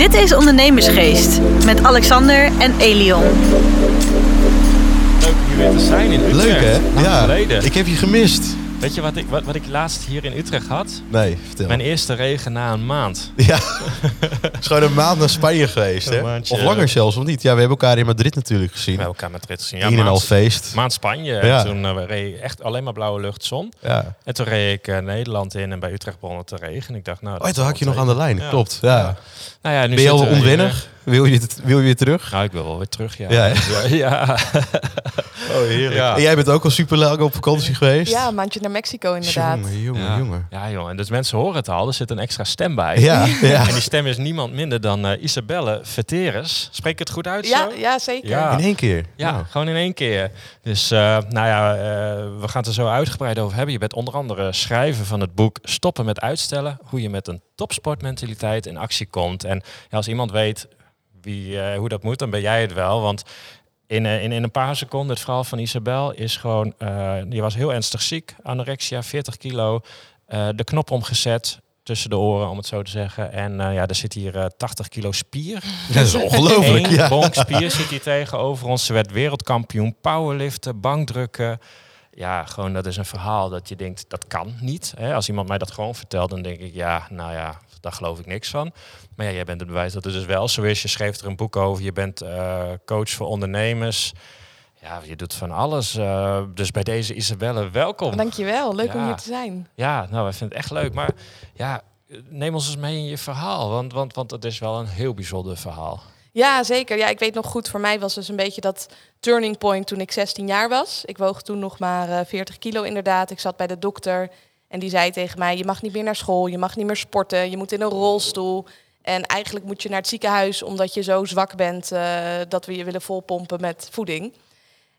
Dit is Ondernemersgeest met Alexander en Elion. Leuk om hier weer te zijn in Utrecht. Leuk hè? Ja, geleden. ik heb je gemist. Weet je wat ik, wat, wat ik laatst hier in Utrecht had? Nee, vertel. Mijn eerste regen na een maand. Ja, is gewoon een maand naar Spanje geweest hè? maandje. Of langer zelfs, of niet? Ja, we hebben elkaar in Madrid natuurlijk gezien. We hebben elkaar met rit gezien. En een half feest. maand Spanje. Ja. En toen eh, reed echt alleen maar blauwe lucht, zon. Ja. En toen reed ik eh, Nederland in en bij Utrecht begon het te regenen. Ik dacht, nou... Oh, toen had je nog aan de lijn, klopt. Ja. Nou ja, nu Ben je al onwennig? Wil je, het- wil je weer terug? Nou, ik wil wel weer terug, ja. Ja, ja. ja. Oh, heerlijk. Ja. En jij bent ook al super lang op vakantie geweest? Ja, een maandje naar Mexico inderdaad. Jongen, jongen, ja. jongen. Ja, jongen. En dus mensen horen het al. Er zit een extra stem bij. Ja, ja. En die stem is niemand minder dan eh, Isabelle Veteris. Spreek ik het goed uit Ja, zo? ja, zeker. Ja. In één keer. Ja, Nou. gewoon in één keer. Dus eh, nou ja, eh, we gaan het er zo uitgebreid over hebben. Je bent onder andere schrijver van het boek Stoppen met uitstellen. Hoe je met een topsportmentaliteit in actie komt. En ja, als iemand weet wie, eh, hoe dat moet, dan ben jij het wel. Want in, eh, in, in een paar seconden, het verhaal van Isabel is gewoon... eh je was heel ernstig ziek, anorexia, 40 kilo. de knop omgezet tussen de oren, om het zo te zeggen. En ja, er zit hier eh 80 kilo spier. Dat is ongelooflijk. Eén Ja. bonk spier zit hier tegenover ons. Ze werd wereldkampioen powerliften, bankdrukken. Ja, gewoon dat is een verhaal dat je denkt, dat kan niet. Hè? Als iemand mij dat gewoon vertelt, dan denk ik, ja, nou ja, daar geloof ik niks van. Maar ja, jij bent het bewijs dat het dus wel zo is. Je schreef er een boek over. Je bent eh, coach voor ondernemers. Ja, je doet van alles. Eh, dus bij deze Isabelle, welkom. Dankjewel, leuk om hier te zijn. Ja, nou, wij vinden het echt leuk. Maar ja, neem ons eens mee in je verhaal. Want, want, want het is wel een heel bijzonder verhaal. Ja, zeker. Ja, ik weet nog goed, voor mij was dus een beetje dat turning point toen ik 16 jaar was. Ik woog toen nog maar eh, 40 kilo inderdaad. Ik zat bij de dokter en die zei tegen mij, je mag niet meer naar school, je mag niet meer sporten, je moet in een rolstoel. En eigenlijk moet je naar het ziekenhuis omdat je zo zwak bent eh, dat we je willen volpompen met voeding.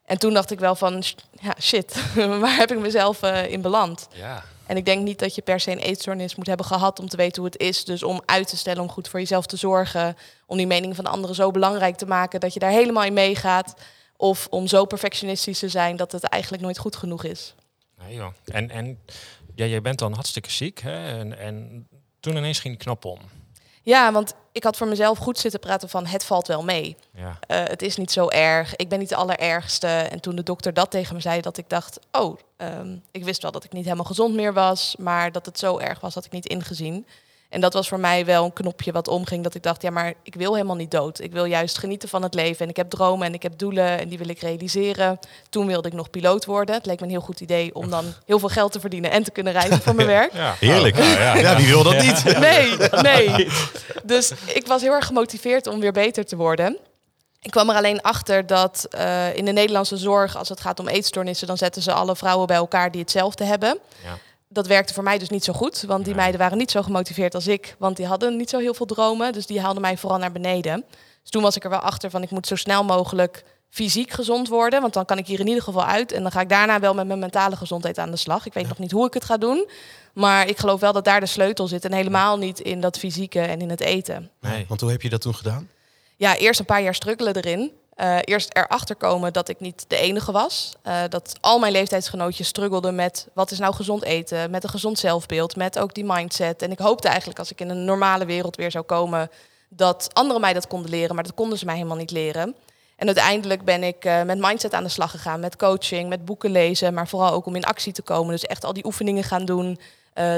En toen dacht ik wel van, ja, shit, waar heb ik mezelf eh, in beland? Ja. En ik denk niet dat je per se een eetstoornis moet hebben gehad om te weten hoe het is. Dus om uit te stellen, om goed voor jezelf te zorgen. Om die mening van de anderen zo belangrijk te maken dat je daar helemaal in meegaat. Of om zo perfectionistisch te zijn dat het eigenlijk nooit goed genoeg is. Nee, joh. En, en ja, jij bent dan hartstikke ziek. Hè? En, en toen ineens ging die knop om. Ja, want ik had voor mezelf goed zitten praten van het valt wel mee. Ja. Eh, het is niet zo erg. Ik ben niet de allerergste. En toen de dokter dat tegen me zei, dat ik dacht, oh, ehm, ik wist wel dat ik niet helemaal gezond meer was, maar dat het zo erg was, had ik niet ingezien. En dat was voor mij wel een knopje wat omging, dat ik dacht, ja, maar ik wil helemaal niet dood. Ik wil juist genieten van het leven. En ik heb dromen en ik heb doelen en die wil ik realiseren. Toen wilde ik nog piloot worden. Het leek me een heel goed idee om dan heel veel geld te verdienen en te kunnen reizen voor mijn werk. Ja. Heerlijk. Oh, ja, Ja, wie wil dat niet? Nee, nee. Dus ik was heel erg gemotiveerd om weer beter te worden. Ik kwam er alleen achter dat eh, in de Nederlandse zorg, als het gaat om eetstoornissen, dan zetten ze alle vrouwen bij elkaar die hetzelfde hebben. Ja. Dat werkte voor mij dus niet zo goed, want die meiden waren niet zo gemotiveerd als ik, want die hadden niet zo heel veel dromen, dus die haalden mij vooral naar beneden. Dus toen was ik er wel achter van ik moet zo snel mogelijk fysiek gezond worden, want dan kan ik hier in ieder geval uit en dan ga ik daarna wel met mijn mentale gezondheid aan de slag. Ik weet nog niet hoe ik het ga doen, maar ik geloof wel dat daar de sleutel zit en helemaal niet in dat fysieke en in het eten. Nee. Want hoe heb je dat toen gedaan? Ja, eerst een paar jaar struggelen erin. Eh, eerst erachter komen dat ik niet de enige was. Eh, dat al mijn leeftijdsgenootjes struggelden met wat is nou gezond eten, met een gezond zelfbeeld, met ook die mindset. En ik hoopte eigenlijk als ik in een normale wereld weer zou komen, dat anderen mij dat konden leren, maar dat konden ze mij helemaal niet leren. En uiteindelijk ben ik eh, met mindset aan de slag gegaan, met coaching, met boeken lezen, maar vooral ook om in actie te komen. Dus echt al die oefeningen gaan doen,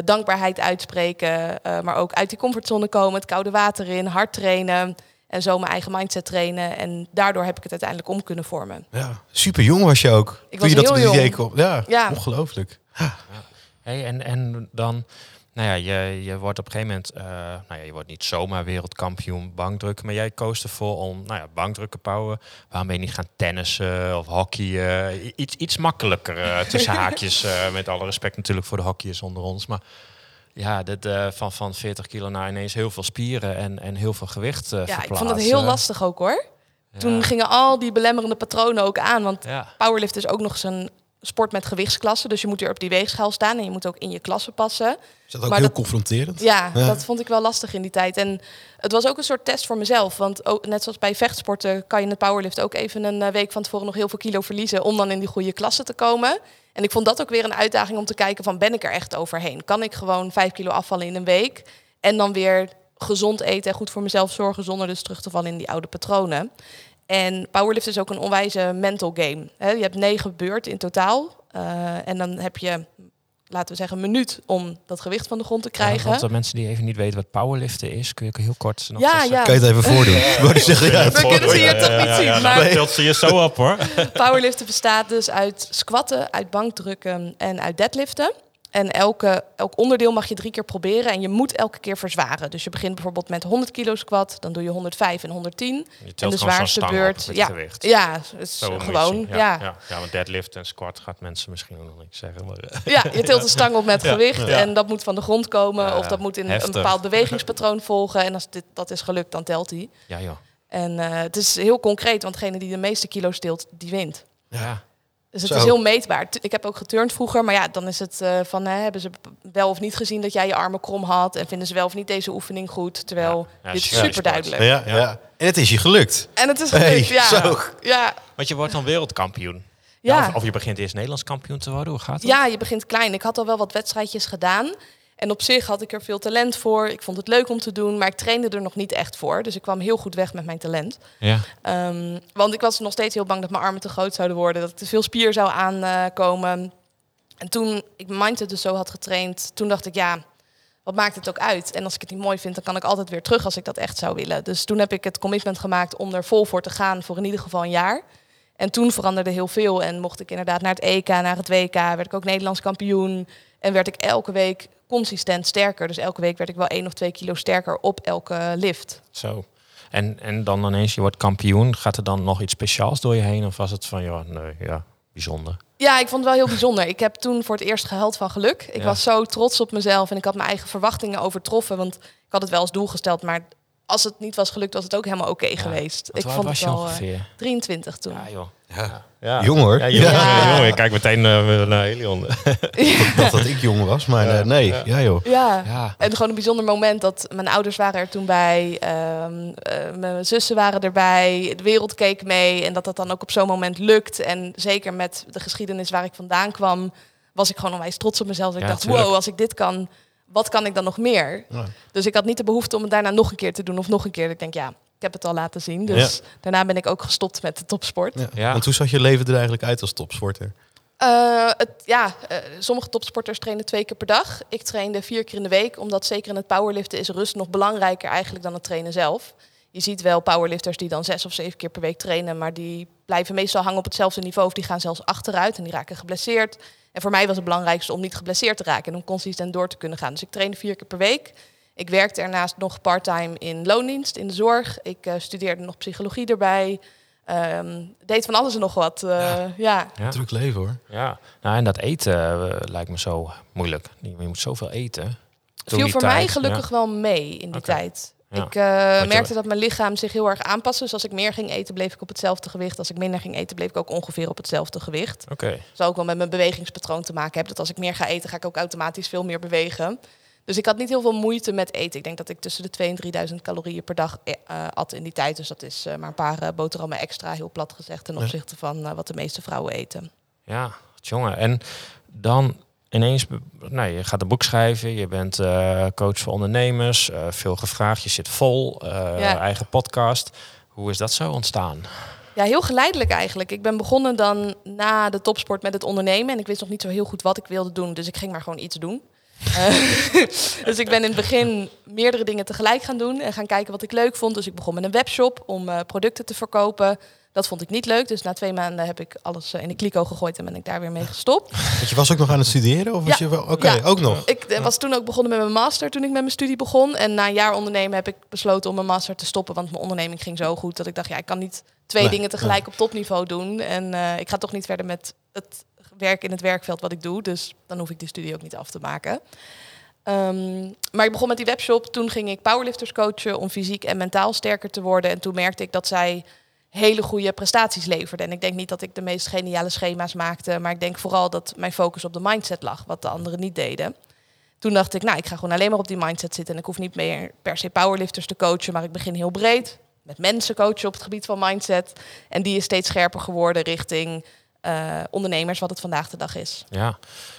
dankbaarheid uitspreken, maar ook uit die comfortzone komen, het koude water in, hard trainen en zo mijn eigen mindset trainen. En daardoor heb ik het uiteindelijk om kunnen vormen. Ja, super jong was je ook. Ik toen je was dat idee kwam. Ja, Ja. ongelooflijk. Hey, en, en dan, nou ja, je, je wordt op een gegeven moment, eh, nou ja, je wordt niet zomaar wereldkampioen bankdrukken, maar jij koos ervoor om, nou ja, bankdrukken bouwen. Waarom ben je niet gaan tennissen of hockeyen? Iets, iets makkelijker eh, tussen haakjes, eh, met alle respect natuurlijk voor de hockeyers onder ons. Maar ja, dit, eh, van, van 40 kilo naar ineens heel veel spieren en, en heel veel gewicht eh Ja, ik vond het verplaatsen. heel lastig ook hoor. Ja. Toen gingen al die belemmerende patronen ook aan. Want Ja, powerlift is ook nog eens een sport met gewichtsklassen. Dus je moet weer op die weegschaal staan en je moet ook in je klasse passen. Is dat ook Maar heel dat- confronterend? Ja, Ja. dat vond ik wel lastig in die tijd. En het was ook een soort test voor mezelf. Want ook, net zoals bij vechtsporten kan je in het powerlift ook even een eh, week van tevoren nog heel veel kilo verliezen om dan in die goede klasse te komen. En ik vond dat ook weer een uitdaging om te kijken van ben ik er echt overheen? Kan ik gewoon vijf kilo afvallen in een week en dan weer gezond eten en goed voor mezelf zorgen zonder dus terug te vallen in die oude patronen. En powerlift is ook een onwijze mental game. Je hebt negen beurten in totaal. Eh, en dan heb je, laten we zeggen, een minuut om dat gewicht van de grond te krijgen. want de mensen die even niet weten wat powerliften is, kun je ook heel kort nog ja, ja. Kan je het even voordoen? Je zeggen, ja, We kunnen ze hier toch niet zien. Maar tilt ze je zo op hoor. powerliften bestaat dus uit squatten, uit bankdrukken en uit deadliften. En elke, elk onderdeel mag je drie keer proberen en je moet elke keer verzwaren. Dus je begint bijvoorbeeld met 100 kilo squat, dan doe je 105 en 110. Je En de zwaarste beurt, met ja, gewicht. ja, Zo gewoon, ja. Ja, Ja. ja. ja, want deadlift en squat gaat mensen misschien nog niet zeggen. Maar, eh, je tilt de stang op met Ja, gewicht ja. en dat moet van de grond komen Ja, of dat moet in heftig. een bepaald bewegingspatroon volgen. En als dit, dat is gelukt, dan telt hij. ja joh. En eh, het is heel concreet, want degene die de meeste kilo's tilt, die wint. Ja. Dus het Zo. is heel meetbaar. Ik heb ook geturnd vroeger, maar ja, dan is het eh, van hè, hebben ze wel of niet gezien dat jij je armen krom had en vinden ze wel of niet deze oefening goed, terwijl Ja, dit is ja, super duidelijk. Ja, ja. En het is je gelukt. En het is Hey, gelukt, ja. zo. Ja, Want je wordt dan wereldkampioen. Ja. ja. Of, of je begint eerst Nederlands kampioen te worden. Hoe gaat dat? ja, je begint klein. Ik had al wel wat wedstrijdjes gedaan. En op zich had ik er veel talent voor. Ik vond het leuk om te doen, maar ik trainde er nog niet echt voor. Dus ik kwam heel goed weg met mijn talent. Ja. Ehm, want ik was nog steeds heel bang dat mijn armen te groot zouden worden, dat er te veel spier zou aankomen. en toen ik mijn mindset dus zo had getraind, toen dacht ik, ja, wat maakt het ook uit? En als ik het niet mooi vind, dan kan ik altijd weer terug als ik dat echt zou willen. Dus toen heb ik het commitment gemaakt om er vol voor te gaan voor in ieder geval een jaar. En toen veranderde heel veel en mocht ik inderdaad naar het EK, naar het WK, werd ik ook Nederlands kampioen. En werd ik elke week consistent sterker. Dus elke week werd ik wel één of twee kilo sterker op elke lift. Zo. En, en dan ineens, je wordt kampioen. Gaat er dan nog iets speciaals door je heen? Of was het van, ja, nee, ja, bijzonder. Ja, ik vond het wel heel bijzonder. Ik heb toen voor het eerst gehuild van geluk. Ik Ja. was zo trots op mezelf en ik had mijn eigen verwachtingen overtroffen. Want ik had het wel als doel gesteld, maar als het niet was gelukt, was het ook helemaal oké geweest. Ik vond was het je wel eh, ongeveer? 23 toen. Ja, joh. Ja. Ja. Jong hoor. Ja, jong, Ja. jong. Ik kijk meteen eh, naar Helion. Ik dacht dat ik jong was, maar Ja. eh, nee. Ja. Ja, joh. Ja. Ja. En gewoon een bijzonder moment dat mijn ouders waren er toen bij, ehm, eh, mijn zussen waren erbij, de wereld keek mee en dat dat dan ook op zo'n moment lukt. En zeker met de geschiedenis waar ik vandaan kwam, was ik gewoon onwijs trots op mezelf. Ik Ja, dacht, tuurlijk. wow, als ik dit kan, wat kan ik dan nog meer? Ja. Dus ik had niet de behoefte om het daarna nog een keer te doen of nog een keer. Ik denk, ja, heb het al laten zien. Dus daarna ben ik ook gestopt met de topsport. Ja. Ja. Want hoe zag je leven er eigenlijk uit als topsporter? Eh, het, ja, eh, sommige topsporters trainen twee keer per dag. Ik trainde vier keer in de week, omdat zeker in het powerliften is rust nog belangrijker eigenlijk dan het trainen zelf. Je ziet wel powerlifters die dan zes of zeven keer per week trainen, maar die blijven meestal hangen op hetzelfde niveau of die gaan zelfs achteruit en die raken geblesseerd. En voor mij was het belangrijkste om niet geblesseerd te raken en om consistent door te kunnen gaan. Dus ik trainde vier keer per week. Ik werkte ernaast nog parttime in loondienst, in de zorg. Ik eh, studeerde nog psychologie erbij. Ehm, deed van alles en nog wat. eh, ja. Ja. Druk leven hoor. Ja, nou, en dat eten eh, lijkt me zo moeilijk. Je moet zoveel eten. Toen viel voor tijd, mij gelukkig ja. wel mee in die tijd. Ja. Ik eh, merkte dat mijn lichaam zich heel erg aanpaste. Dus als ik meer ging eten, bleef ik op hetzelfde gewicht. Als ik minder ging eten, bleef ik ook ongeveer op hetzelfde gewicht. Oké, Dat zou ook wel met mijn bewegingspatroon te maken hebben. Dat als ik meer ga eten, ga ik ook automatisch veel meer bewegen. Dus ik had niet heel veel moeite met eten. Ik denk dat ik tussen de 2.000 en 3.000 calorieën per dag eh, at in die tijd. Dus dat is eh, maar een paar boterhammen extra, heel plat gezegd, ten opzichte van wat de meeste vrouwen eten. ja, jongen. En dan ineens, nou, je gaat een boek schrijven. Je bent coach voor ondernemers. veel gevraagd. Je zit vol. Ja. Eigen podcast. Hoe is dat zo ontstaan? Ja, heel geleidelijk eigenlijk. Ik ben begonnen dan na de topsport met het ondernemen. En ik wist nog niet zo heel goed wat ik wilde doen. Dus ik ging maar gewoon iets doen. Eh, dus ik ben in het begin meerdere dingen tegelijk gaan doen. En gaan kijken wat ik leuk vond. Dus ik begon met een webshop om eh, producten te verkopen. Dat vond ik niet leuk. Dus na twee maanden heb ik alles eh, in de kliko gegooid. En ben ik daar weer mee gestopt. Want je was ook nog aan het studeren? Of was je wel? Oké, Ja. ook nog. Ik was toen ook begonnen met mijn master toen ik met mijn studie begon. En na een jaar ondernemen heb ik besloten om mijn master te stoppen. Want mijn onderneming ging zo goed dat ik dacht, ja, ik kan niet twee Nee, dingen tegelijk op topniveau doen. En ik ga toch niet verder met het werk in het werkveld wat ik doe. Dus dan hoef ik die studie ook niet af te maken. Ehm, maar ik begon met die webshop. Toen ging ik powerlifters coachen om fysiek en mentaal sterker te worden. En toen merkte ik dat zij hele goede prestaties leverden. En ik denk niet dat ik de meest geniale schema's maakte. Maar ik denk vooral dat mijn focus op de mindset lag, wat de anderen niet deden. Toen dacht ik, nou, ik ga gewoon alleen maar op die mindset zitten. En ik hoef niet meer per se powerlifters te coachen, maar ik begin heel breed. Met mensen coachen op het gebied van mindset. En die is steeds scherper geworden richting eh, ondernemers wat het vandaag de dag is. Ja,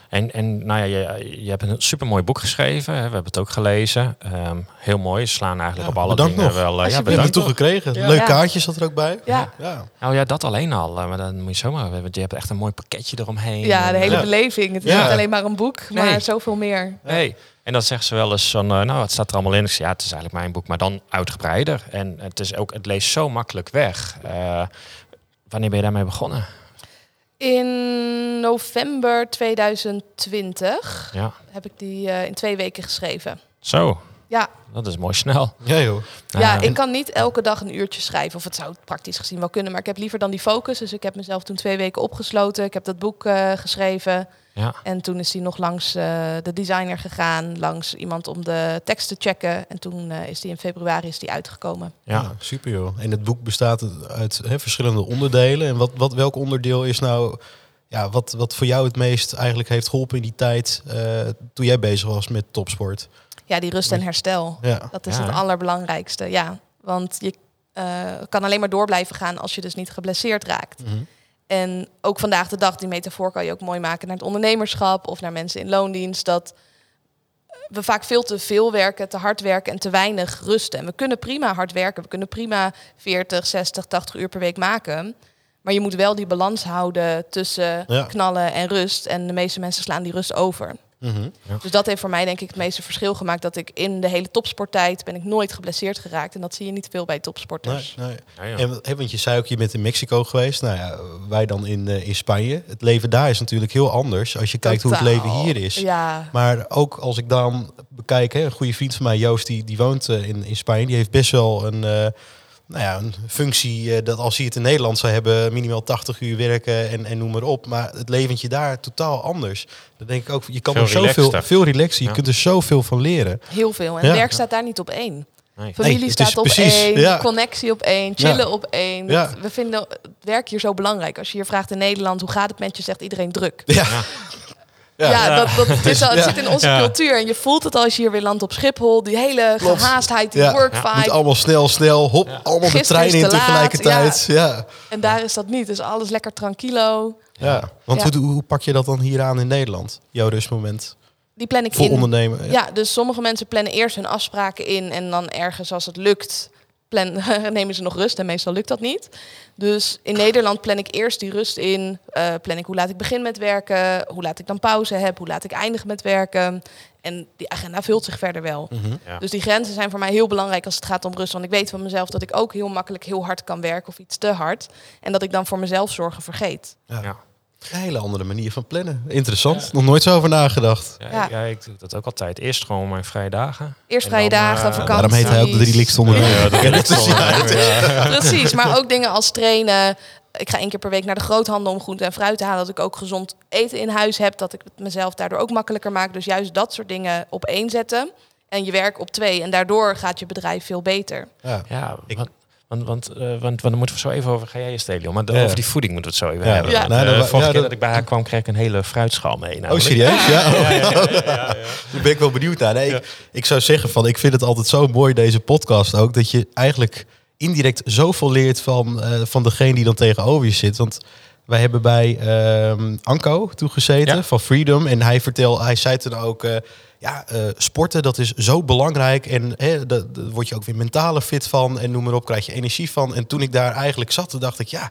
en, en nou ja, je, je hebt een supermooi boek geschreven. Hè? We hebben het ook gelezen. Ehm, heel mooi. Slaan eigenlijk Ja, op alle bedankt dingen nog. wel. eh, ja, Alsjeblieft. We hebben bedankt. het toegekregen. Ja. Leuk Ja. kaartje zat er ook bij. Ja, Ja. Nou ja, dat alleen al. eh, Maar dan moet je zomaar... Want je hebt echt een mooi pakketje eromheen. ja de hele Ja. beleving. Het is Ja. niet alleen maar een boek, maar Nee. zoveel meer. Hey. En dan zeggen ze wel eens van, eh, nou, het staat er allemaal in. Ik zeg, ja, het is eigenlijk mijn boek, maar dan uitgebreider. En het is ook, het leest zo makkelijk weg. Eh, wanneer ben je daarmee begonnen? In november 2020 Ja, heb ik die eh, in twee weken geschreven. zo. Ja, Dat is mooi snel. Ja, joh. ja, ik kan niet elke dag een uurtje schrijven. Of het zou praktisch gezien wel kunnen. Maar ik heb liever dan die focus. Dus ik heb mezelf toen twee weken opgesloten. Ik heb dat boek eh, geschreven. Ja, En toen is hij nog langs eh, de designer gegaan. Langs iemand om de tekst te checken. En toen eh, is die in februari is die uitgekomen. ja. Ja, super joh. En het boek bestaat uit hè, verschillende onderdelen. En wat, wat, welk onderdeel is nou, ja, wat, wat voor jou het meest eigenlijk heeft geholpen in die tijd eh, toen jij bezig was met topsport? Ja, die rust en herstel. Ja, Dat is Ja, het allerbelangrijkste. Ja, want je eh, kan alleen maar door blijven gaan als je dus niet geblesseerd raakt. Mhm. En ook vandaag de dag, die metafoor kan je ook mooi maken naar het ondernemerschap of naar mensen in loondienst. Dat we vaak veel te veel werken, te hard werken en te weinig rusten. En we kunnen prima hard werken. We kunnen prima 40, 60, 80 uur per week maken. Maar je moet wel die balans houden tussen Ja. knallen en rust. En de meeste mensen slaan die rust over. Mhm. Dus dat heeft voor mij denk ik het meeste verschil gemaakt. Dat ik in de hele topsporttijd ben ik nooit geblesseerd geraakt. En dat zie je niet veel bij topsporters. Nee, nee. Ja, ja. En, want je zei ook, je bent in Mexico geweest. Nou ja, wij dan in, eh, in Spanje. Het leven daar is natuurlijk heel anders als je kijkt hoe het leven hier is. Ja, Maar ook als ik dan bekijk, hè, een goede vriend van mij, Joost, die, die woont eh, in, in Spanje. Die heeft best wel een, eh, nou ja, een functie eh, dat als hij het in Nederland zou hebben, minimaal 80 uur werken en, en noem maar op. Maar het leventje daar totaal anders. Dan denk ik ook, je kan Veel er zoveel, relaxter. veel relaxen. Je Ja. kunt er zoveel van leren. heel veel. En Ja. werk staat daar niet op één. Nee. Familie staat op precies, één, ja. connectie op één, chillen Ja. op één. Ja. We vinden het werk hier zo belangrijk. Als je hier vraagt in Nederland, hoe gaat het met je, zegt iedereen druk. Ja, Ja, ja. Dat, dat, het, is al, het Ja. zit in onze Ja. cultuur. En je voelt het als je hier weer landt op Schiphol. Die hele Klopt. gehaastheid, die Ja. work Ja. vibe. moet allemaal snel, snel, hop, Ja. allemaal de Gisteren trein in te tegelijkertijd. Ja. En daar is dat niet. Dus alles lekker tranquilo. Ja. Want Ja. Hoe, hoe pak je dat dan hier aan in Nederland? Jouw rustmoment Die plan ik voor in. ondernemen? Ja, dus sommige mensen plannen eerst hun afspraken in en dan ergens als het lukt, plan, nemen ze nog rust en meestal lukt dat niet. Dus in Nederland plan ik eerst die rust in, eh, plan ik hoe laat ik begin met werken, hoe laat ik dan pauze heb, hoe laat ik eindig met werken. En die agenda vult zich verder wel. Mhm. Ja. Dus die grenzen zijn voor mij heel belangrijk als het gaat om rust. Want ik weet van mezelf dat ik ook heel makkelijk heel hard kan werken of iets te hard. En dat ik dan voor mezelf zorgen vergeet. Ja. Ja. Een hele andere manier van plannen. Interessant. Nog nooit zo over nagedacht. Ja, Ja. ja, ik doe dat ook altijd. Eerst gewoon mijn vrije dagen. Eerst vrije dan, dagen, eh, vakantie. Daarom heet hij ook de drie. Ja, is- Precies, maar ook dingen als trainen. Ik ga één keer per week naar de groothandel om groente en fruit te halen. Dat ik ook gezond eten in huis heb. Dat ik het mezelf daardoor ook makkelijker maak. Dus juist dat soort dingen op één zetten. En je werk op twee. En daardoor gaat je bedrijf veel beter. Ja. Ja, Ik- want, want, eh, want, want dan moeten we zo even over, ga jij je stelen, maar over die voeding moeten we het zo even hebben. Ja. Nou, eh, dan wa- vorige ja, keer dat- ik bij haar kwam, kreeg ik een hele fruitschaal mee. Oh, serieus? Ja? Daar ben ik wel benieuwd naar. Nee, ik, ik zou zeggen van, ik vind het altijd zo mooi, deze podcast ook, dat je eigenlijk indirect zoveel leert van, eh, van degene die dan tegenover je zit. Want wij hebben bij ehm, Anko toegezeten Ja. van Freedom. En hij vertelde, hij zei toen ook, eh, ja, eh, sporten dat is zo belangrijk. En hè, daar word je ook weer mentaler fit van. En noem maar op, krijg je energie van. En toen ik daar eigenlijk zat, dacht ik, ja,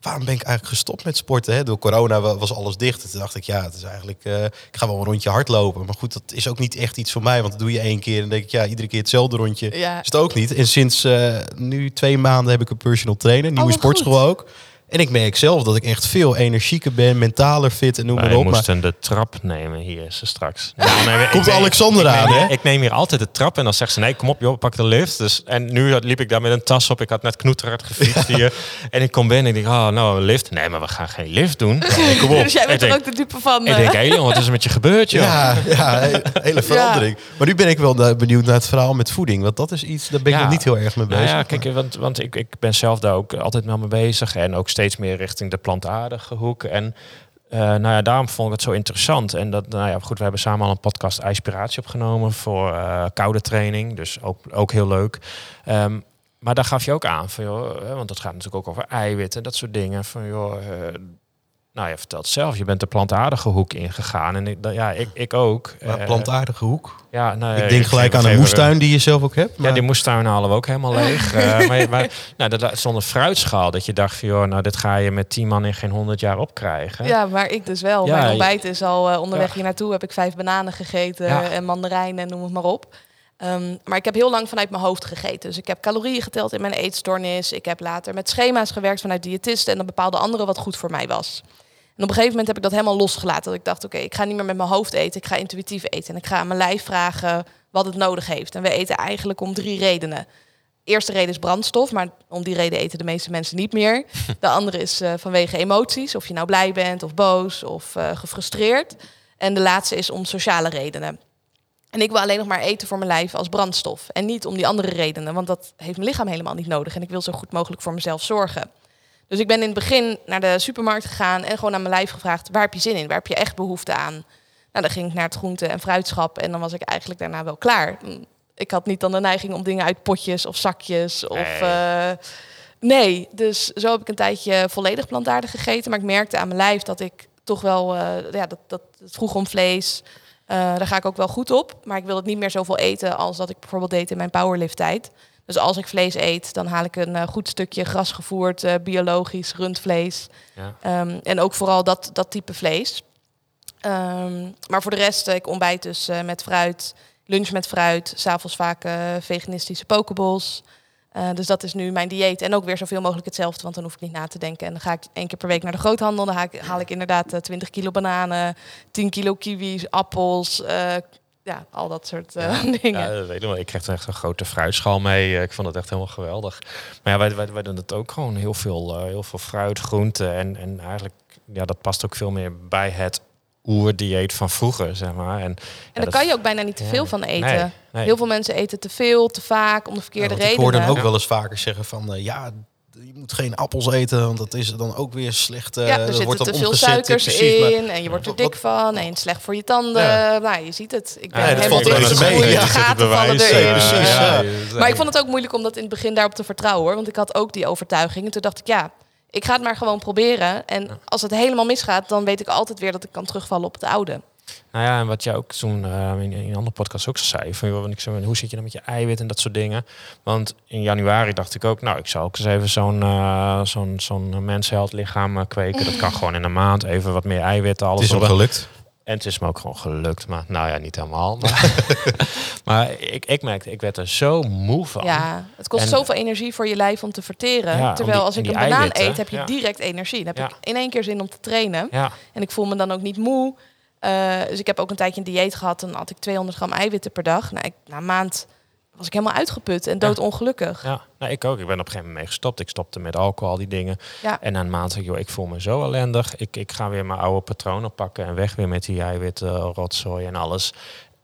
waarom ben ik eigenlijk gestopt met sporten? Hè? Door corona wa- was alles dicht. En toen dacht ik, ja, het is eigenlijk, eh, ik ga wel een rondje hardlopen. Maar goed, dat is ook niet echt iets voor mij. Want dat doe je één keer en dan denk ik, ja, iedere keer hetzelfde rondje. Ja. Is het ook niet. En sinds eh, nu twee maanden heb ik een personal trainer, nieuwe Oh, sportschool ook. En ik merk zelf dat ik echt veel energieker ben, mentaler fit en noem maar op. Maar moesten de trap nemen hier ze straks. Nou, nee, ik Komt neem- Alexander ik aan, neem- hè? Ik neem hier altijd de trap en dan zegt ze, nee, kom op joh, pak de lift. Dus, en nu liep ik daar met een tas op. Ik had net knoeterhard gefietst hier. En ik kom binnen en ik denk, oh, nou, een lift. Nee, maar we gaan geen lift doen. Nee, kom op. Dus jij bent ik er ook de dupe van. ik eh, denk, hé jongen, wat is er met je gebeurd, joh? ja, ja, he- hele verandering. Maar nu ben ik wel benieuwd naar het verhaal met voeding. Want dat is iets, daar ben ik Ja. nog niet heel erg mee Nou bezig. ja, kijk, want, want ik, ik ben zelf daar ook altijd mee bezig. En ook steeds meer richting de plantaardige hoek. En eh, nou ja, daarom vond ik het zo interessant. En dat, nou ja, goed, we hebben samen al een podcast Inspiratie opgenomen voor eh, koude training. Dus ook, ook heel leuk. Ehm, maar daar gaf je ook aan van, joh, want dat gaat natuurlijk ook over eiwitten en dat soort dingen. Van, joh, eh, Nou, je vertelt zelf, je bent de plantaardige hoek ingegaan. En ik, dat- ja, ik, ik ook. Maar Eh, plantaardige hoek. Ja, nou, ik denk gelijk aan een moestuin die je zelf ook hebt. Ja, die moestuin halen we ook helemaal leeg. Eh, maar maar nou, dat stond een fruitschaal dat je dacht van, joh, nou, dit ga je met tien man in geen honderd jaar opkrijgen. Ja, maar ik dus wel. Ja, Mijn ontbijt is al eh, onderweg Ja. hier naartoe. Heb ik vijf bananen gegeten Ja. en mandarijnen en noem het maar op. Ehm, maar ik heb heel lang vanuit mijn hoofd gegeten. Dus ik heb calorieën geteld in mijn eetstoornis. Ik heb later met schema's gewerkt vanuit diëtisten. En dan bepaalde anderen wat goed voor mij was. En op een gegeven moment heb ik dat helemaal losgelaten. Dat ik dacht, oké, ik ga niet meer met mijn hoofd eten. Ik ga intuïtief eten. En ik ga aan mijn lijf vragen wat het nodig heeft. En we eten eigenlijk om drie redenen. Eerste reden is brandstof, maar om die reden eten de meeste mensen niet meer. De andere is eh, vanwege emoties, of je nou blij bent of boos of eh, gefrustreerd. En de laatste is om sociale redenen. En ik wil alleen nog maar eten voor mijn lijf als brandstof. En niet om die andere redenen, want dat heeft mijn lichaam helemaal niet nodig. En ik wil zo goed mogelijk voor mezelf zorgen. Dus ik ben in het begin naar de supermarkt gegaan en gewoon aan mijn lijf gevraagd: waar heb je zin in? Waar heb je echt behoefte aan? Nou, dan ging ik naar het groente- en fruitschap en dan was ik eigenlijk daarna wel klaar. Ik had niet dan de neiging om dingen uit potjes of zakjes of. Nee. eh, nee, dus zo heb ik een tijdje volledig plantaardig gegeten. Maar ik merkte aan mijn lijf dat ik toch wel, eh, ja, dat, dat het vroeg om vlees. Eh, daar ga ik ook wel goed op. Maar ik wil het niet meer zoveel eten als dat ik bijvoorbeeld deed in mijn powerlift tijd. Dus als ik vlees eet, dan haal ik een eh, goed stukje grasgevoerd, eh, biologisch rundvlees. Ja. Ehm, en ook vooral dat, dat type vlees. Ehm, maar voor de rest, eh, ik ontbijt dus met fruit, lunch met fruit, s'avonds vaak veganistische pokeballs. Dus dat is nu mijn dieet. En ook weer zoveel mogelijk hetzelfde, want dan hoef ik niet na te denken. En dan ga ik één keer per week naar de groothandel. Dan haal ik, haal ik inderdaad eh, 20 kilo bananen, 10 kilo kiwis, appels. Ja, al dat soort eh, dingen. Ja, dat weet ik wel. Ik kreeg er echt een grote fruitschaal mee. Eh, Ik vond het echt helemaal geweldig. Maar ja, wij, wij, wij doen het ook gewoon heel veel, eh, heel veel fruit, groenten. En, en eigenlijk, ja, dat past ook veel meer bij het oerdieet van vroeger, zeg maar. En, En daar kan je ook bijna niet te ja, veel van eten. nee, nee. Heel veel mensen eten te veel, te vaak, om de verkeerde Ja, redenen. Ik hoor dan ook Ja. wel eens vaker zeggen van ja, je moet geen appels eten, want dat is dan ook weer slecht. eh, ja, dat er zitten wordt te veel suikers precies, maar- in en je wordt er Wat- dik wat- van en het is slecht voor je tanden. Ja. Nou, je ziet het. Ik ben Ja, dat helemaal valt wel eens mee. dichtgegroeid, Ja, de gaten vallen erin. eh, precies, ja. Maar ik vond het ook moeilijk om dat in het begin daarop te vertrouwen hoor. Want ik had ook die overtuiging. En toen dacht ik, ja, ik ga het maar gewoon proberen. En als het helemaal misgaat, dan weet ik altijd weer dat ik kan terugvallen op het oude. Nou ja, en wat jij ook toen eh, in, in een andere podcast ook zei, van joh, ik zei, hoe zit je dan met je eiwit en dat soort dingen? Want in januari dacht ik ook, nou, ik zou ook eens even zo'n eh zo'n zo'n mensheld lichaam eh, kweken. Dat kan gewoon in een maand, even wat meer eiwitten, Het alles is hem erop. gelukt. En het is me ook gewoon gelukt, maar nou ja, niet helemaal. Maar, maar ik, ik merkte, ik werd er zo moe van. Ja, het kost En- zoveel energie voor je lijf om te verteren. Ja, Terwijl die- als ik en een banaan eiwitten, eet, heb je ja. direct energie. Dan heb Ja. ik in één keer zin om te trainen. Ja, En ik voel me dan ook niet moe. Eh, dus ik heb ook een tijdje een dieet gehad. Dan had ik 200 gram eiwitten per dag. Nou, ik, na een maand was ik helemaal uitgeput en doodongelukkig. ja. Nou, ik ook. Ik ben op een gegeven moment mee gestopt. Ik stopte met alcohol, al die dingen. Ja. En na een maand zeg ik, joh, ik voel me zo ellendig. Ik, ik ga weer mijn oude patronen pakken en weg weer met die eiwitten, rotzooi en alles.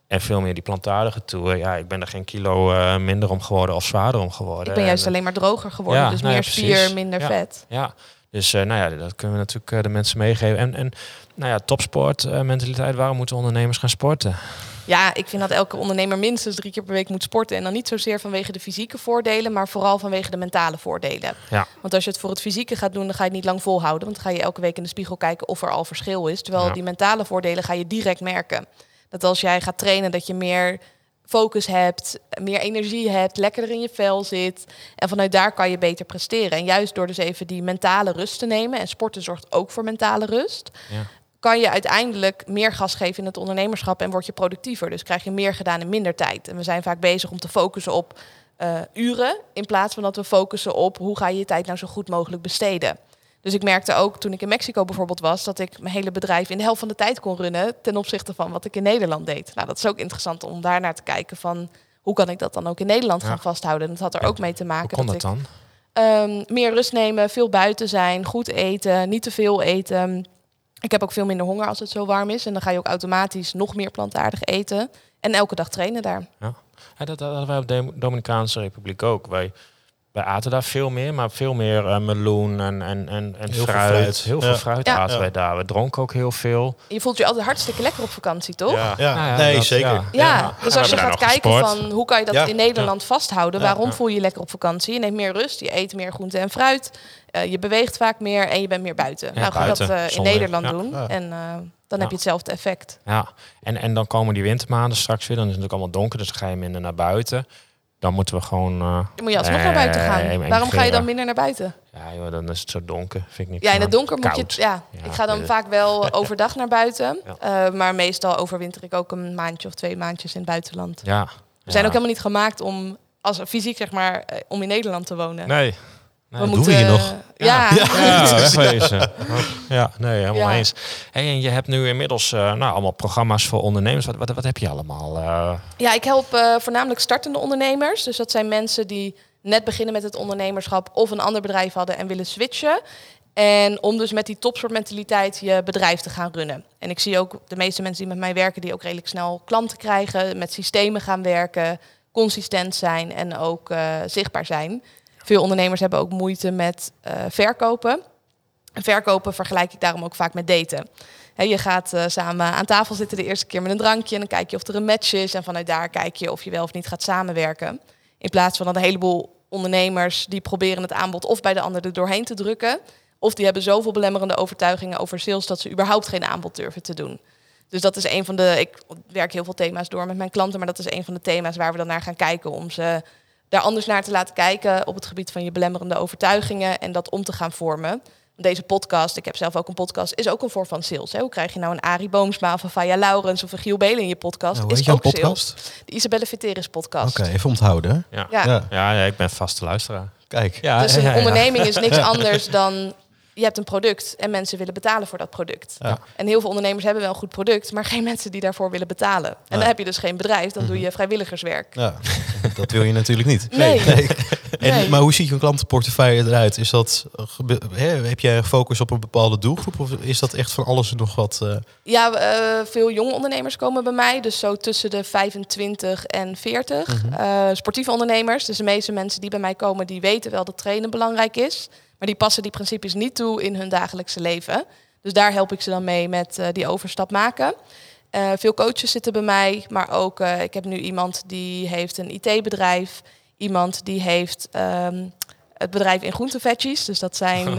En veel meer die plantaardige tour. Ja, ik ben er geen kilo eh, minder om geworden of zwaarder om geworden. Ik ben juist En, alleen maar droger geworden. Ja, dus nou ja, meer spier, minder Ja. vet. Ja, dus eh, nou ja, dat kunnen we natuurlijk eh, de mensen meegeven. En, en nou ja, topsport, eh, mentaliteit. Waarom moeten ondernemers gaan sporten? Ja, ik vind dat elke ondernemer minstens drie keer per week moet sporten. En dan niet zozeer vanwege de fysieke voordelen, maar vooral vanwege de mentale voordelen. Ja. Want als je het voor het fysieke gaat doen, dan ga je het niet lang volhouden. Want dan ga je elke week in de spiegel kijken of er al verschil is. Terwijl Ja. die mentale voordelen ga je direct merken. Dat als jij gaat trainen, dat je meer focus hebt, meer energie hebt, lekkerder in je vel zit. En vanuit daar kan je beter presteren. En juist door dus even die mentale rust te nemen, en sporten zorgt ook voor mentale rust, Ja. kan je uiteindelijk meer gas geven in het ondernemerschap en word je productiever. Dus krijg je meer gedaan in minder tijd. En we zijn vaak bezig om te focussen op eh, uren, in plaats van dat we focussen op hoe ga je je tijd nou zo goed mogelijk besteden. Dus ik merkte ook toen ik in Mexico bijvoorbeeld was, dat ik mijn hele bedrijf in de helft van de tijd kon runnen ten opzichte van wat ik in Nederland deed. Nou, dat is ook interessant om daar naar te kijken van hoe kan ik dat dan ook in Nederland Ja. gaan vasthouden. En dat had er Ja, ook mee te Hoe maken kon dat dat ik dan? Ehm, meer rust nemen, veel buiten zijn, goed eten, niet te veel eten. Ik heb ook veel minder honger als het zo warm is. En dan ga je ook automatisch nog meer plantaardig eten. En elke dag trainen daar. Ja, dat, dat hadden wij op de Dominicaanse Republiek ook. Wij, wij aten daar veel meer, maar veel meer eh, meloen en, en, en, en fruit. fruit. Heel veel Ja. fruit Ja. aten Ja. wij daar. We dronken ook heel veel. Je voelt je altijd hartstikke lekker op vakantie, toch? Ja, Ja, Nou nee, dat- zeker. ja. Dus we als je gaat kijken gesport. van hoe kan je dat Ja, in Nederland vasthouden, waarom ja. voel je je lekker op vakantie? Je neemt meer rust, je eet meer groente en fruit, eh, je beweegt vaak meer en je bent meer buiten. Ja, nou, ga dat eh, in Nederland ja. doen Ja. en eh, dan Ja. heb je hetzelfde effect. Ja, en, en dan komen die wintermaanden straks weer. Dan is het natuurlijk allemaal donker, dus dan ga je minder naar buiten. Dan moeten we gewoon... eh, Dan moet je alsnog naar buiten gaan. Waarom ga je dan minder naar buiten? Ja, joh, dan is het zo donker. Vind ik niet Ja, in het donker moet je... Ja, Ja, ik ga dan weet vaak wel overdag naar buiten. Ja. eh, maar meestal overwinter ik ook een maandje of twee maandjes in het buitenland. Ja. We zijn ook helemaal niet gemaakt om, als fysiek zeg maar, eh, om in Nederland te wonen. Nee. We Nee. doen we hier nog? Ja, Ja, wegwezen. Ja, nee, helemaal Ja. eens. Hey, en je hebt nu inmiddels eh, nou, allemaal programma's voor ondernemers. Wat, wat, wat heb je allemaal? eh? Ja, ik help eh, voornamelijk startende ondernemers. Dus dat zijn mensen die net beginnen met het ondernemerschap of een ander bedrijf hadden en willen switchen. En om dus met die topsportmentaliteit je bedrijf te gaan runnen. En ik zie ook de meeste mensen die met mij werken, die ook redelijk snel klanten krijgen, met systemen gaan werken, consistent zijn en ook eh, zichtbaar zijn. Veel ondernemers hebben ook moeite met eh, verkopen. En verkopen vergelijk ik daarom ook vaak met daten. Je gaat eh, samen aan tafel zitten de eerste keer met een drankje en dan kijk je of er een match is. En vanuit daar kijk je of je wel of niet gaat samenwerken. In plaats van dat een heleboel ondernemers die proberen het aanbod of bij de ander er doorheen te drukken. Of die hebben zoveel belemmerende overtuigingen over sales dat ze überhaupt geen aanbod durven te doen. Dus dat is een van de. Ik werk heel veel thema's door met mijn klanten, maar dat is een van de thema's waar we dan naar gaan kijken om ze daar anders naar te laten kijken op het gebied van je belemmerende overtuigingen en dat om te gaan vormen. Deze podcast, ik heb zelf ook een podcast, is ook een vorm van sales. Hè? Hoe krijg je nou een Arie Boomsma of een Faya Laurens of een Giel Belen in je podcast? Nou, is ook sales. podcast? De Isabelle Viteris podcast. Oké, even onthouden. Ja. Ja. Ja. Ja, ja, ik ben vaste luisteraar. Kijk. Ja, Dus een ja, ja. onderneming is niks anders dan je hebt een product en mensen willen betalen voor dat product. Ja. En heel veel ondernemers hebben wel een goed product, maar geen mensen die daarvoor willen betalen. En Nee. dan heb je dus geen bedrijf, dan Mhm. doe je vrijwilligerswerk. Ja, dat wil je natuurlijk niet. Nee. En, Nee. Maar hoe ziet je klantenportefeuille eruit? Is dat, eh, heb jij een focus op een bepaalde doelgroep? Of is dat echt van alles en nog wat? eh, Ja, eh, veel jonge ondernemers komen bij mij, dus zo tussen de 25 en 40. Mhm. Eh, sportieve ondernemers, dus de meeste mensen die bij mij komen, die weten wel dat trainen belangrijk is, maar die passen die principes niet toe in hun dagelijkse leven. Dus daar help ik ze dan mee met eh, die overstap maken. Eh, veel coaches zitten bij mij, maar ook eh, ik heb nu iemand die heeft een IT-bedrijf, iemand die heeft ehm, het bedrijf in groenteveggies, dus dat zijn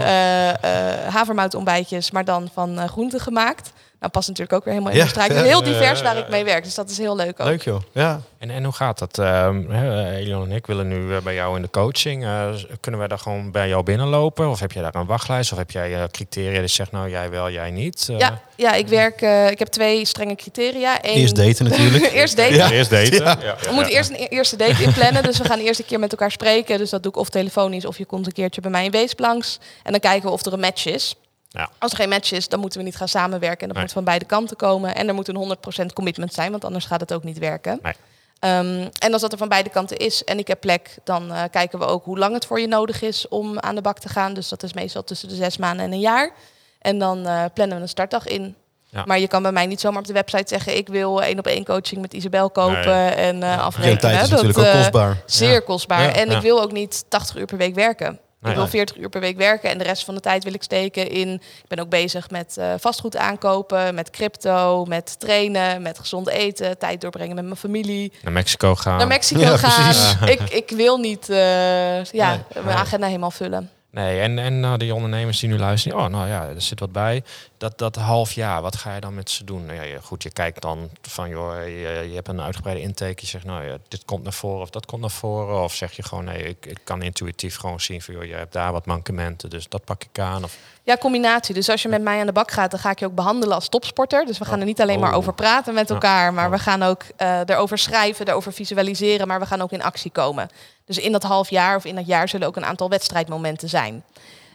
havermoutontbijtjes, maar dan van groenten gemaakt. Nou, past natuurlijk ook weer helemaal in Ja. de. Dus heel divers waar ik mee werk, dus dat is heel leuk ook. Leuk joh. Ja. En, en hoe gaat dat? Ehm, hè, Elion en ik willen nu bij jou in de coaching. Eh, kunnen wij daar gewoon bij jou binnenlopen? Of heb jij daar een wachtlijst? Of heb jij eh, criteria die zegt, nou jij wel, jij niet? Eh, Ja, ja, ik werk. eh, ik heb twee strenge criteria. Eén, Eerst daten natuurlijk. Eerst daten. Ja. Eerst daten. Ja. We moeten eerst een e- eerste date inplannen. Dus we gaan eerst een keer met elkaar spreken. Dus dat doe ik of telefonisch of je komt een keertje bij mij in Weesp langs. En dan kijken we of er een match is. Ja. Als er geen match is, dan moeten we niet gaan samenwerken. En dat Nee. moet van beide kanten komen. En er moet een 100% commitment zijn, want anders gaat het ook niet werken. Nee. Ehm, en als dat er van beide kanten is en ik heb plek, dan eh, kijken we ook hoe lang het voor je nodig is om aan de bak te gaan. Dus dat is meestal tussen de zes maanden en een jaar. En dan eh, plannen we een startdag in. Ja. Maar je kan bij mij niet zomaar op de website zeggen: ik wil één op één coaching met Isabel kopen Nee. en eh Ja. afrekenen. Tijd is Dat, natuurlijk ook kostbaar. Zeer Ja. kostbaar. Ja. En Ja. ik wil ook niet 80 uur per week werken. Nee. ik wil 40 uur per week werken en de rest van de tijd wil ik steken in. Ik ben ook bezig met eh, vastgoed aankopen, met crypto, met trainen, met gezond eten, tijd doorbrengen met mijn familie. Naar Mexico gaan. Naar Mexico Ja, gaan. precies. Ik, ik wil niet eh, ja, Nee. mijn Nee. agenda helemaal vullen. Nee, en, en nou, die ondernemers die nu luisteren, oh, nou ja, er zit wat bij. Dat, dat half jaar, wat ga je dan met ze doen? Nou ja, goed, je kijkt dan van, joh, je, je hebt een uitgebreide intake. Je zegt, nou ja, dit komt naar voren of dat komt naar voren. Of zeg je gewoon, nee, ik, ik kan intuïtief gewoon zien van, joh, je hebt daar wat mankementen, dus dat pak ik aan. Of, Ja, combinatie. Dus als je met mij aan de bak gaat, dan ga ik je ook behandelen als topsporter. Dus we gaan er niet alleen maar Oh. over praten met elkaar, maar we gaan ook eh, erover schrijven, erover visualiseren, maar we gaan ook in actie komen. Dus in dat half jaar of in dat jaar zullen ook een aantal wedstrijdmomenten zijn.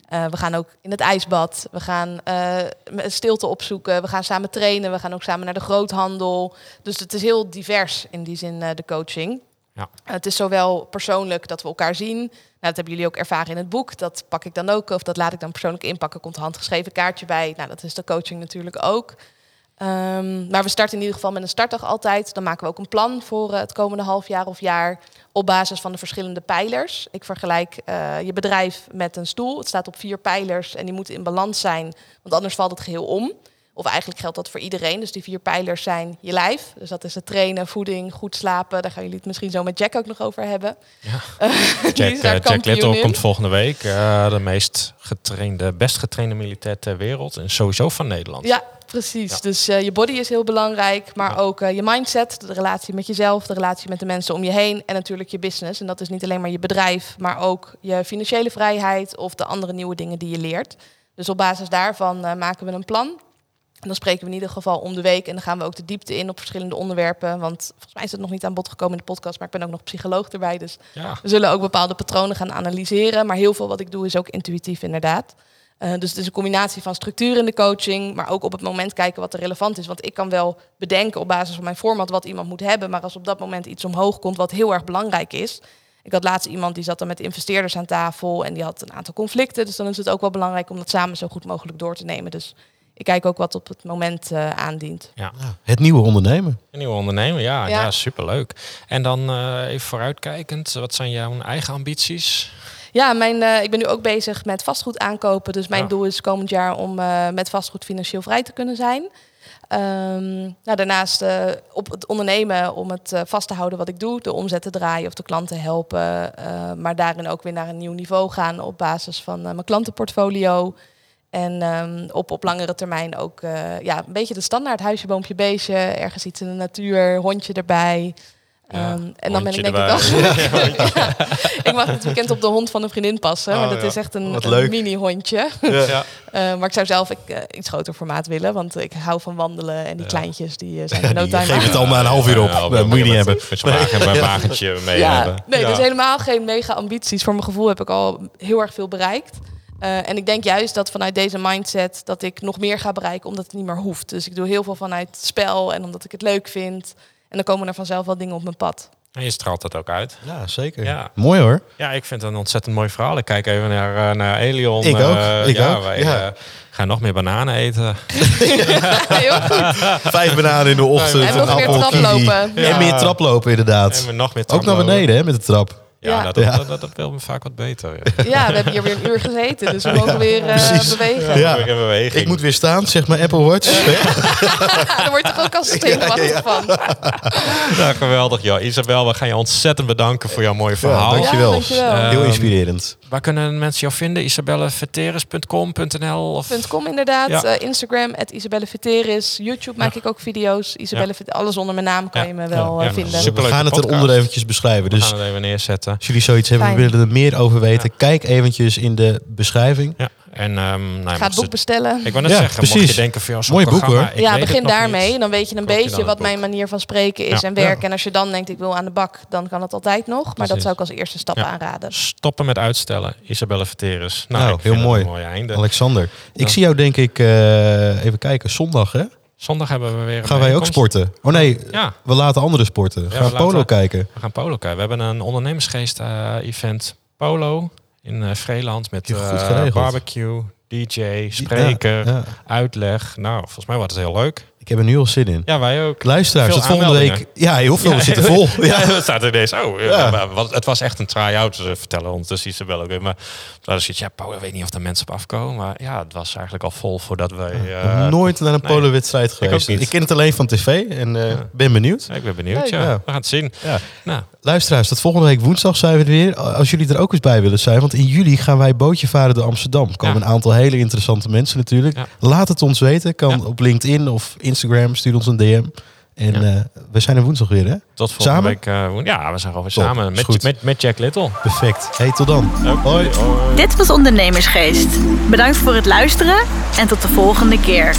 Eh, we gaan ook in het ijsbad, we gaan met stilte opzoeken, we gaan samen trainen, we gaan ook samen naar de groothandel. Dus het is heel divers in die zin, de coaching. Ja. Het is zowel persoonlijk dat we elkaar zien. Nou, dat hebben jullie ook ervaren in het boek. Dat pak ik dan ook, of dat laat ik dan persoonlijk inpakken. Komt een handgeschreven kaartje bij. Nou, dat is de coaching natuurlijk ook. Ehm, maar we starten in ieder geval met een startdag altijd. Dan maken we ook een plan voor eh, het komende half jaar of jaar op basis van de verschillende pijlers. Ik vergelijk eh, je bedrijf met een stoel. Het staat op vier pijlers en die moeten in balans zijn, want anders valt het geheel om. Of eigenlijk geldt dat voor iedereen. Dus die vier pijlers zijn je lijf. Dus dat is het trainen, voeding, goed slapen. Daar gaan jullie het misschien zo met Jack ook nog over hebben. Ja. Jack, uh, Jack Little komt volgende week. Uh, de meest getrainde, best getrainde militair ter wereld. En sowieso van Nederland. Ja, precies. Ja. Dus uh, je body is heel belangrijk. Maar ja. ook je mindset, de relatie met jezelf, de relatie met de mensen om je heen. En natuurlijk je business. En dat is niet alleen maar je bedrijf, maar ook je financiële vrijheid of de andere nieuwe dingen die je leert. Dus op basis daarvan maken we een plan. En dan spreken we in ieder geval om de week en dan gaan we ook de diepte in op verschillende onderwerpen. Want volgens mij is het nog niet aan bod gekomen in de podcast, maar ik ben ook nog psycholoog erbij. Dus ja. we zullen ook bepaalde patronen gaan analyseren. Maar heel veel wat ik doe is ook intuïtief inderdaad. Uh, dus het is een combinatie van structuur in de coaching, maar ook op het moment kijken wat er relevant is. Want ik kan wel bedenken op basis van mijn format wat iemand moet hebben, maar als op dat moment iets omhoog komt wat heel erg belangrijk is. Ik had laatst iemand die zat dan met investeerders aan tafel en die had een aantal conflicten. Dus dan is het ook wel belangrijk om dat samen zo goed mogelijk door te nemen. Dus ik kijk ook wat op het moment uh, aandient. Ja. Het nieuwe ondernemen. Het nieuwe ondernemen, ja, ja. ja superleuk. En dan uh, even vooruitkijkend, wat zijn jouw eigen ambities? Ja, mijn, uh, ik ben nu ook bezig met vastgoed aankopen. Dus mijn ja. doel is komend jaar om met vastgoed financieel vrij te kunnen zijn. Um, nou, daarnaast op het ondernemen om het vast te houden wat ik doe. De omzet te draaien of de klanten helpen. maar daarin ook weer naar een nieuw niveau gaan op basis van mijn klantenportfolio. En um, op, op langere termijn ook uh, ja, een beetje de standaard huisje, boompje, beestje. Ergens iets in de natuur, hondje erbij. Ja, um, en dan ben ik denk ik wel... ja, ik mag het weekend op de hond van een vriendin passen. Oh, maar dat ja. is echt een, mini-hondje. Ja. Uh, maar ik zou zelf ik, uh, iets groter formaat willen. Want ik hou van wandelen. En die kleintjes die uh, zijn er no time geef het al na een half uur op. Dat moet je niet hebben. Met zo'n wagen, een wagentje mee Ja, hebben. nee, Ja. dus helemaal geen mega ambities. Voor mijn gevoel heb ik al heel erg veel bereikt. Uh, en ik denk juist dat vanuit deze mindset dat ik nog meer ga bereiken omdat het niet meer hoeft. Dus ik doe heel veel vanuit spel en omdat ik het leuk vind. En dan komen er vanzelf wel dingen op mijn pad. En je straalt dat ook uit. Ja, zeker. Ja. Mooi hoor. Ja, ik vind het een ontzettend mooi verhaal. Ik kijk even naar, eh, naar Elion. Ik ook, Eh, ik ja, ook, Wij ja. eh, gaan nog meer bananen eten. heel goed. Vijf bananen in de ochtend. En nog meer traplopen. En Ja. meer traplopen inderdaad. En we nog meer Ook naar traplopen. beneden hè, met de trap. Ja, Ja. nou, dat, Ja. Dat, dat, dat wil me vaak wat beter. Ja. Ja, we hebben hier weer een uur gezeten. Dus we mogen weer uh, precies. bewegen. Ja. Beweging. Ik moet weer staan, zeg maar Apple Watch. Daar word je toch ook als zenuwachtig van. Ja, geweldig. Ja, Isabel, we gaan je ontzettend bedanken voor jouw mooie verhaal. Ja, dankjewel. Ja, dankjewel. Eh, Heel inspirerend. Waar kunnen mensen jou vinden? isabelleveteris.com.nl of .com inderdaad. Ja. Eh, Instagram, at Isabelle Veteris. YouTube maak ik ook video's. Isabelle Alles onder mijn naam kan Ja. je me wel Ja. eh, vinden. Super. We gaan het eronder eventjes beschrijven. We Dus gaan het even neerzetten. als jullie zoiets hebben, Fijn. willen er meer over weten. Kijk eventjes in de beschrijving. En, ehm nou, Ga het boek het- bestellen. ik wou net Ja, zeggen, mocht je denken van jou zo'n Mooi boek, ja, begin daarmee. Dan weet je een je beetje wat mijn manier van spreken is Ja. en werken. Ja. En als je dan denkt, ik wil aan de bak, dan kan het altijd nog. Maar dat zou ik als eerste stap Ja. aanraden. Stoppen met uitstellen. Isabelle Veteris. Nou, Nou, heel mooi. een mooi einde. Alexander. Ik Ja. zie jou denk ik, eh, even kijken, zondag hè? Zondag hebben we weer een Gaan wij ook sporten? Oh nee, Ja, we laten anderen sporten. we Gaan we polo laten- kijken. we gaan polo kijken. We hebben een ondernemersgeest-event polo in eh Vreeland met eh, barbecue, DJ, spreker, Ja, ja. uitleg. Nou, volgens mij wordt het heel leuk. Ik heb er nu al zin in. Ja, wij ook. Luisteraars, Veel het volgende week... Ja, heel veel. Ja, we zitten vol. Ja, Ja. het staat ineens. Oh, ja. Ja. maar wat- het was echt een try-out. Ze vertellen ondertussen Isabel ook weer. Maar toen zoiets, ja, Paul, ik weet niet of er mensen op afkomen. Maar ja, het was eigenlijk al vol voordat wij... Ben nooit naar een nee. polowedstrijd geweest. ook Ik, ken het alleen van tv en eh, ben benieuwd. ik ben benieuwd, ja. We gaan het zien. Ja. Nou, Luisteraars, tot volgende week woensdag zijn we er weer. Als jullie er ook eens bij willen zijn. Want in juli gaan wij bootje varen door Amsterdam. Er komen een aantal hele interessante mensen natuurlijk. Laat het ons weten. Kan op LinkedIn of Instagram. Stuur ons een DM. En Ja. eh, we zijn er woensdag weer hè? tot volgende Samen? week. eh, ja, we zijn gewoon weer Top, samen met, met, met Jack Little. Perfect. Hey, tot dan. Hoi. Dit was Ondernemersgeest. Bedankt voor het luisteren en tot de volgende keer.